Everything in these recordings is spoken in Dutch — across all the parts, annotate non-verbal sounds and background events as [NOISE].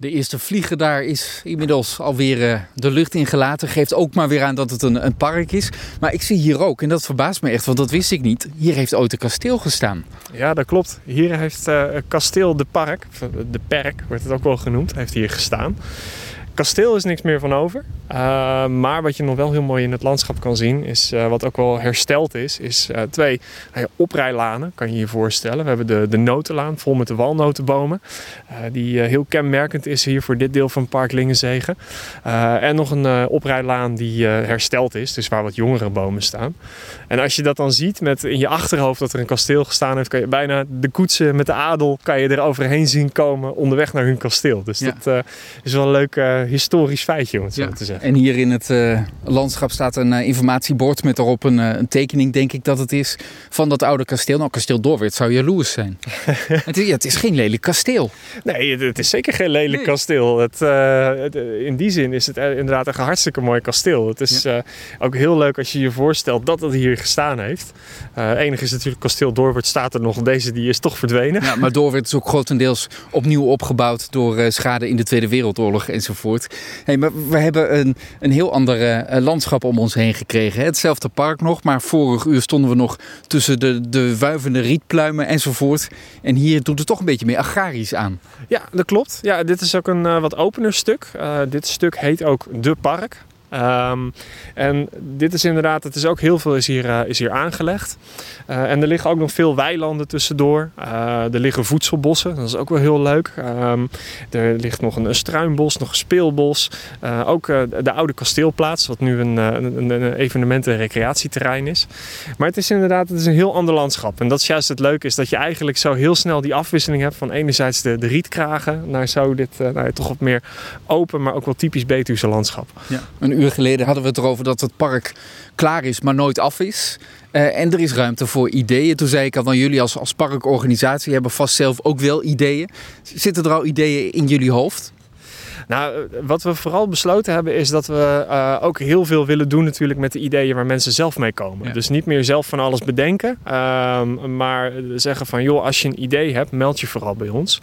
De eerste vlieger daar is inmiddels alweer uh, de lucht ingelaten. Geeft ook maar weer aan dat het een, een, park is. Maar ik zie hier ook, en dat verbaast me echt, want dat wist ik niet. Hier heeft ooit een kasteel gestaan. Ja, dat klopt. Hier heeft uh, kasteel de Park, de Perk wordt het ook wel genoemd, heeft hier gestaan. Kasteel is niks meer van over. Uh, maar wat je nog wel heel mooi in het landschap kan zien, is uh, wat ook wel hersteld is, is uh, twee oprijlanen, kan je je voorstellen. We hebben de, de notenlaan vol met de walnotenbomen, die heel kenmerkend is hier voor dit deel van Park Lingenzegen. en nog een oprijlaan die hersteld is, dus waar wat jongere bomen staan. En als je dat dan ziet met in je achterhoofd dat er een kasteel gestaan heeft, kan je bijna de koetsen met de adel kan je er overheen zien komen onderweg naar hun kasteel. Dus ja. dat is wel een leuk historisch feitje om het zo te zeggen. En hier in het uh, landschap staat een uh, informatiebord met daarop een, uh, een, tekening, denk ik dat het is, van dat oude kasteel. Nou, kasteel Doorwit zou jaloers zijn. [LAUGHS] het, is, ja, het is geen lelijk kasteel. Nee, het, is zeker geen lelijk nee. kasteel. Het, het, in die zin is het inderdaad een hartstikke mooi kasteel. Het is ja. ook heel leuk als je je voorstelt dat het hier gestaan heeft. enig is natuurlijk kasteel Doorwit staat er nog. Deze die is toch verdwenen. Ja, maar Doorwit is ook grotendeels opnieuw opgebouwd door schade in de Tweede Wereldoorlog enzovoort. Hey, maar we hebben een een, heel ander uh, landschap om ons heen gekregen. Hetzelfde park nog, maar vorig uur stonden we nog tussen de, de wuivende rietpluimen enzovoort. En hier doet het toch een beetje meer agrarisch aan. Ja, dat klopt. Ja, dit is ook een uh, wat opener stuk. Uh, dit stuk heet ook De Park. Um, en dit is inderdaad, het is ook heel veel is hier, uh, is hier aangelegd. Uh, en er liggen ook nog veel weilanden tussendoor. Uh, er liggen voedselbossen, dat is ook wel heel leuk. Um, er ligt nog een, struinbos, nog een speelbos. ook de oude kasteelplaats, wat nu een, een, een evenement- en recreatieterrein is. Maar het is inderdaad het is een heel ander landschap. En dat is juist het leuke, is dat je eigenlijk zo heel snel die afwisseling hebt van enerzijds de, de rietkragen naar zo dit nou, toch wat meer open, maar ook wel typisch Betuwse landschap. Ja uur geleden hadden we het erover dat het park klaar is, maar nooit af is. Uh, en er is ruimte voor ideeën. Toen zei ik al, van jullie als, als parkorganisatie hebben vast zelf ook wel ideeën. Zitten er al ideeën in jullie hoofd? Nou, eh, wat we vooral besloten hebben is dat we uh, ook heel veel willen doen natuurlijk met de ideeën waar mensen zelf mee komen. Ja. Dus niet meer zelf van alles bedenken, um, maar zeggen van joh, als je een idee hebt, meld je vooral bij ons.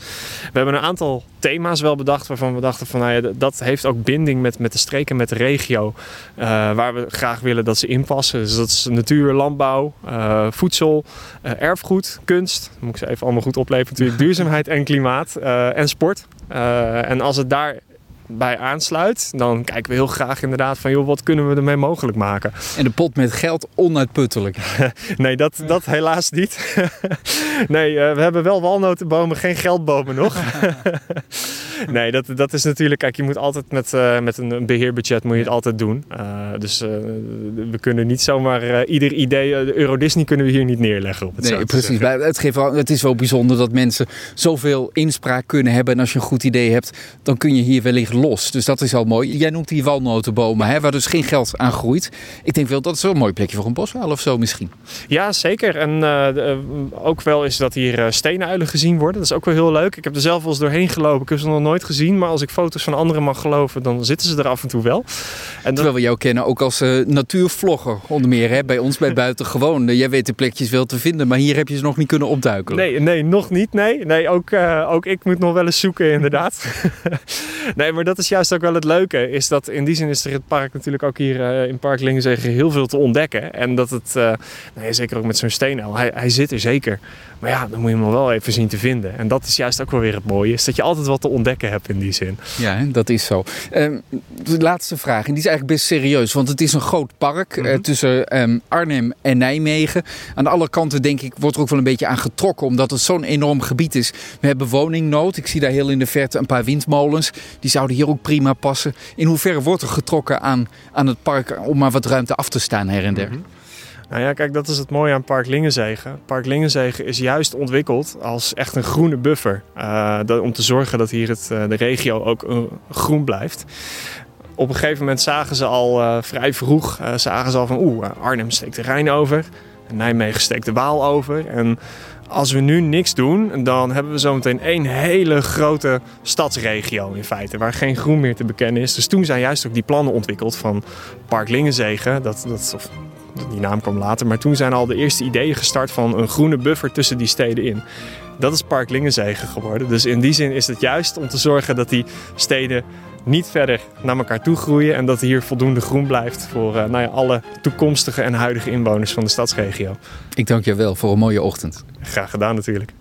We hebben een aantal thema's wel bedacht waarvan we dachten van nou ja, dat heeft ook binding met, met de streken, met de regio uh, waar we graag willen dat ze inpassen. Dus dat is natuur, landbouw, voedsel, erfgoed, kunst. Dan moet ik ze even allemaal goed opleven natuurlijk. [LAUGHS] Duurzaamheid en klimaat en sport. en als het daar bij aansluit, dan kijken we heel graag inderdaad van, joh, wat kunnen we ermee mogelijk maken? En de pot met geld onuitputtelijk. [LAUGHS] nee, dat, dat helaas niet. [LAUGHS] nee, uh, we hebben wel walnotenbomen, geen geldbomen nog. [LAUGHS] [LAUGHS] nee, dat, dat is natuurlijk, kijk, je moet altijd met, uh, met een beheerbudget moet je het altijd doen. Uh, dus we kunnen niet zomaar ieder idee, de Euro Disney kunnen we hier niet neerleggen op het Nee, precies. Het, geeft wel, het is wel bijzonder dat mensen zoveel inspraak kunnen hebben. En als je een goed idee hebt, dan kun je hier wellicht los. Dus dat is al mooi. Jij noemt die walnotenbomen, hè, waar dus geen geld aan groeit. Ik denk wel dat is wel een mooi plekje voor een boswaal of zo misschien. Ja, zeker. En ook wel is dat hier steenuilen gezien worden. Dat is ook wel heel leuk. Ik heb er zelf wel eens doorheen gelopen. Ik heb ze nog nooit gezien. Maar als ik foto's van anderen mag geloven, dan zitten ze er af en toe wel. En dan... Terwijl we jou kennen ook als uh, natuurvlogger onder meer. Hè? Bij ons bij [LAUGHS] Buiten Gewoon. jij weet de plekjes wel te vinden. Maar hier heb je ze nog niet kunnen opduiken. Nee, nee nog niet. Nee, nee ook, ook ik moet nog wel eens zoeken inderdaad. [LAUGHS] nee, maar dat is juist ook wel het leuke. Is dat in die zin is er het park natuurlijk ook hier uh, in Park Lingenzegen heel veel te ontdekken. En dat het, ja, zeker ook met zo'n steenuil, hij, hij zit er zeker. Maar ja, dan moet je hem wel even zien te vinden. En dat is juist ook wel weer het mooie. Is dat je altijd wat te ontdekken in die zin. Ja, dat is zo. Um, de laatste vraag. En die is eigenlijk best serieus. Want het is een groot park mm -hmm. uh, tussen um, Arnhem en Nijmegen. Aan de alle kanten denk ik wordt er ook wel een beetje aan getrokken. Omdat het zo'n enorm gebied is. We hebben woningnood. Ik zie daar heel in de verte een paar windmolens. Die zouden hier ook prima passen. In hoeverre wordt er getrokken aan, aan het park om maar wat ruimte af te staan her en der? Mm -hmm. Nou ja, kijk, dat is het mooie aan Park Lingenzegen. Park Lingenzegen is juist ontwikkeld als echt een groene buffer. Uh, dat, om te zorgen dat hier het, uh, de regio ook uh, groen blijft. Op een gegeven moment zagen ze al vrij vroeg, zagen ze al van oeh, Arnhem steekt de Rijn over. Nijmegen steekt de Waal over. En als we nu niks doen, dan hebben we zometeen één hele grote stadsregio in feite, waar geen groen meer te bekennen is. Dus toen zijn juist ook die plannen ontwikkeld van Park Lingenzegen, dat, dat, of Die naam kwam later, maar toen zijn al de eerste ideeën gestart van een groene buffer tussen die steden in. Dat is Park Lingenzegen geworden. Dus in die zin is het juist om te zorgen dat die steden niet verder naar elkaar toe groeien en dat hier voldoende groen blijft voor uh, nou ja, alle toekomstige en huidige inwoners van de stadsregio. Ik dank je wel voor een mooie ochtend. Graag gedaan natuurlijk.